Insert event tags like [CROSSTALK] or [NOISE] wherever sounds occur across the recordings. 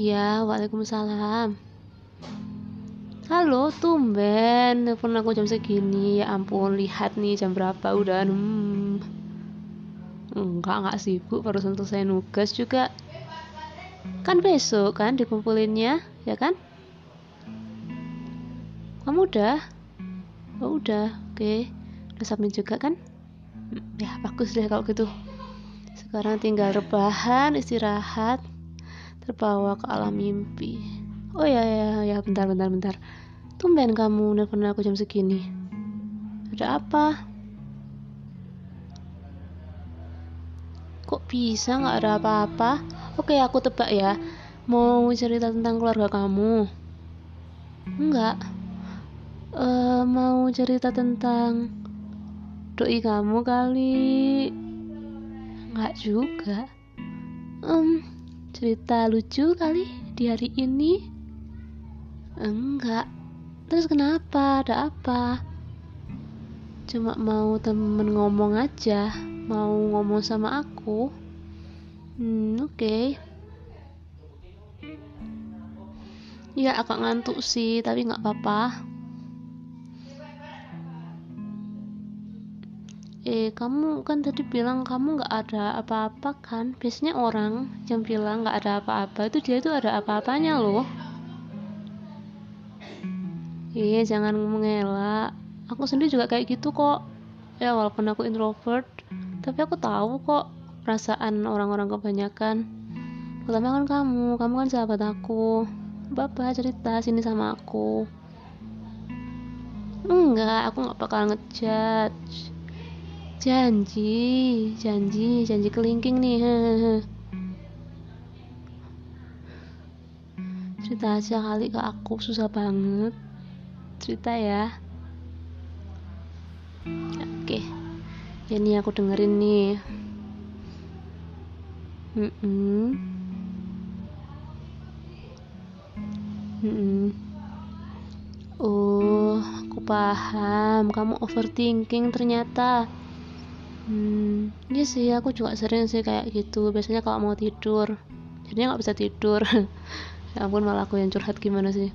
Iya, waalaikumsalam. Halo, tumben telepon aku jam segini. Ya ampun, lihat nih jam berapa udah. Hmm. Enggak, enggak sibuk, baru selesai nugas juga. Kan besok kan dikumpulinnya, ya kan? Kamu udah? Oh, udah. Oke. Udah submit juga kan? Hmm, ya, bagus deh kalau gitu. Sekarang tinggal rebahan, istirahat terbawa ke alam mimpi. Oh ya ya ya bentar bentar bentar. Tumben kamu nelfon aku jam segini. Ada apa? Kok bisa nggak ada apa-apa? Oke aku tebak ya. Mau cerita tentang keluarga kamu? Enggak. Uh, mau cerita tentang doi kamu kali? Enggak juga. Um, cerita lucu kali di hari ini? Enggak. Terus kenapa? Ada apa? Cuma mau temen ngomong aja. Mau ngomong sama aku. Hmm oke. Okay. ya agak ngantuk sih tapi nggak apa-apa eh kamu kan tadi bilang kamu nggak ada apa-apa kan? Biasanya orang yang bilang nggak ada apa-apa itu dia itu ada apa-apanya loh. Iya jangan mengelak. Aku sendiri juga kayak gitu kok. Ya walaupun aku introvert tapi aku tahu kok perasaan orang-orang kebanyakan. Pertama kan kamu kamu kan sahabat aku. Bapak cerita sini sama aku. Enggak aku nggak bakal ngejudge janji janji janji kelingking nih cerita aja kali ke aku susah banget cerita ya oke ya nih aku dengerin nih mm -mm. Mm -mm. Oh, aku paham. Kamu overthinking ternyata hmm iya sih aku juga sering sih kayak gitu. Biasanya kalau mau tidur jadinya nggak bisa tidur. [LAUGHS] Ya ampun malah aku yang curhat gimana sih?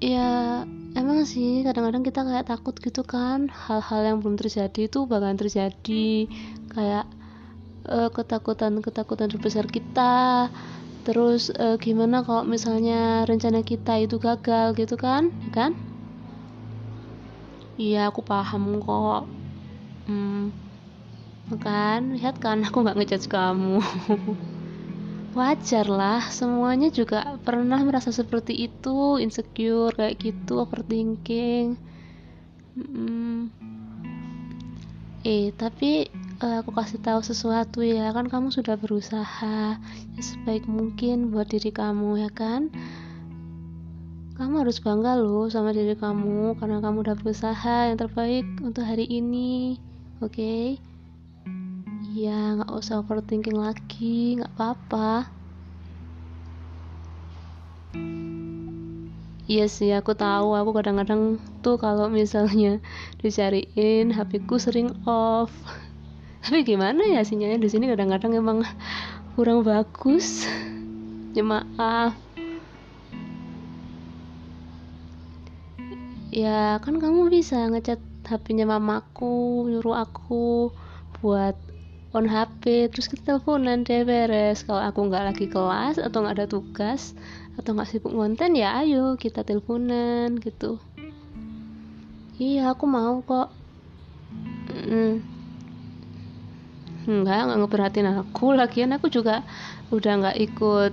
Ya emang sih kadang-kadang kita kayak takut gitu kan. Hal-hal yang belum terjadi itu bakalan terjadi. Kayak uh, ketakutan-ketakutan terbesar kita. Terus uh, gimana kalau misalnya rencana kita itu gagal gitu kan? Kan? Iya aku paham kok hmm, kan lihat kan aku nggak ngejudge kamu. [LAUGHS] Wajar lah semuanya juga pernah merasa seperti itu insecure kayak gitu overthinking. Hmm. eh tapi uh, aku kasih tahu sesuatu ya kan kamu sudah berusaha sebaik mungkin buat diri kamu ya kan? Kamu harus bangga loh sama diri kamu karena kamu udah berusaha yang terbaik untuk hari ini oke okay? ya nggak usah overthinking lagi nggak apa-apa Iya sih, aku tahu. Aku kadang-kadang tuh kalau misalnya [LAUGHS] dicariin, HP ku sering off. [LAUGHS] Tapi gimana ya sinyalnya di sini kadang-kadang emang kurang bagus. [LAUGHS] Ya maaf. Ya kan kamu bisa ngechat HP-nya mamaku nyuruh aku buat on HP terus kita teleponan deh beres. Kalau aku nggak lagi kelas atau nggak ada tugas atau nggak sibuk ngonten ya ayo kita teleponan gitu. Iya aku mau kok. Mm. enggak nggak ngeperhatiin aku. Lagian aku juga udah nggak ikut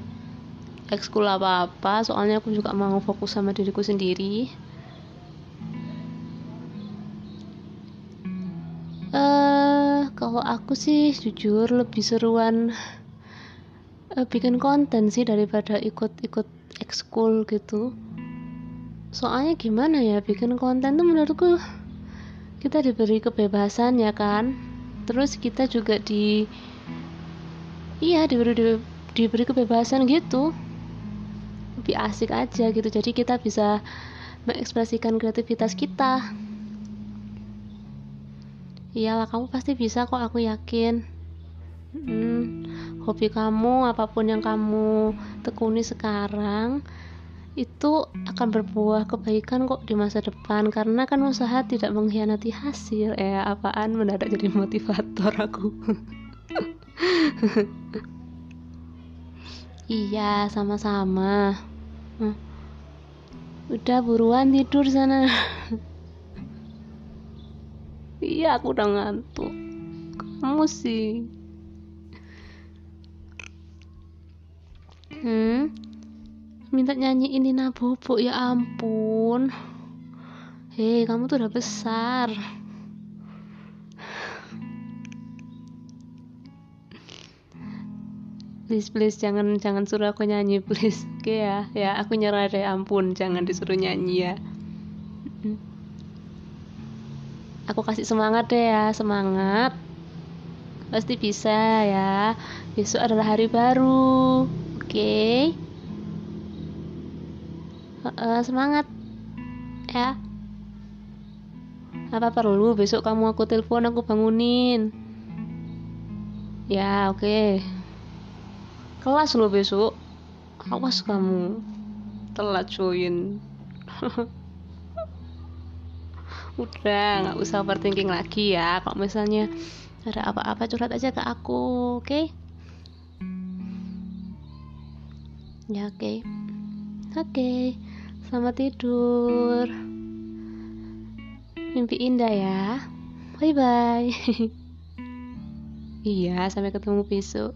ekskul apa apa soalnya aku juga mau fokus sama diriku sendiri kalau aku sih jujur lebih seruan uh, bikin konten sih daripada ikut-ikut ekskul gitu. Soalnya gimana ya bikin konten tuh menurutku kita diberi kebebasan ya kan. Terus kita juga di iya diberi di, diberi kebebasan gitu. Lebih asik aja gitu jadi kita bisa mengekspresikan kreativitas kita iyalah kamu pasti bisa kok aku yakin. Hmm, hobi kamu apa pun yang kamu tekuni sekarang itu akan berbuah kebaikan kok di masa depan. Karena kan usaha tidak mengkhianati hasil. Eh apaan mendadak jadi motivator aku? [LAUGHS] Iya sama-sama. Hmm. udah buruan tidur sana [LAUGHS] iya aku udah ngantuk. Kamu sih. Hmm? Minta nyanyiin Nina Bobo ya ampun. Hei kamu tuh udah besar. Please please jangan jangan suruh aku nyanyi please. Oke ya ya aku nyerah deh. Ampun jangan disuruh nyanyi ya aku kasih semangat deh ya semangat. Pasti bisa ya. Besok adalah hari baru. Oke. Okay? uh, semangat. Ya. Apa perlu besok kamu aku telepon aku bangunin? Ya oke. Okay kelas lo besok. Awas kamu. Telat join [LAUGHS] udah nggak usah overthinking lagi ya kalau misalnya ada apa-apa curhat aja ke aku oke okay? ya oke okay. oke okay. selamat tidur mimpi indah ya bye bye [LAUGHS] iya sampai ketemu besok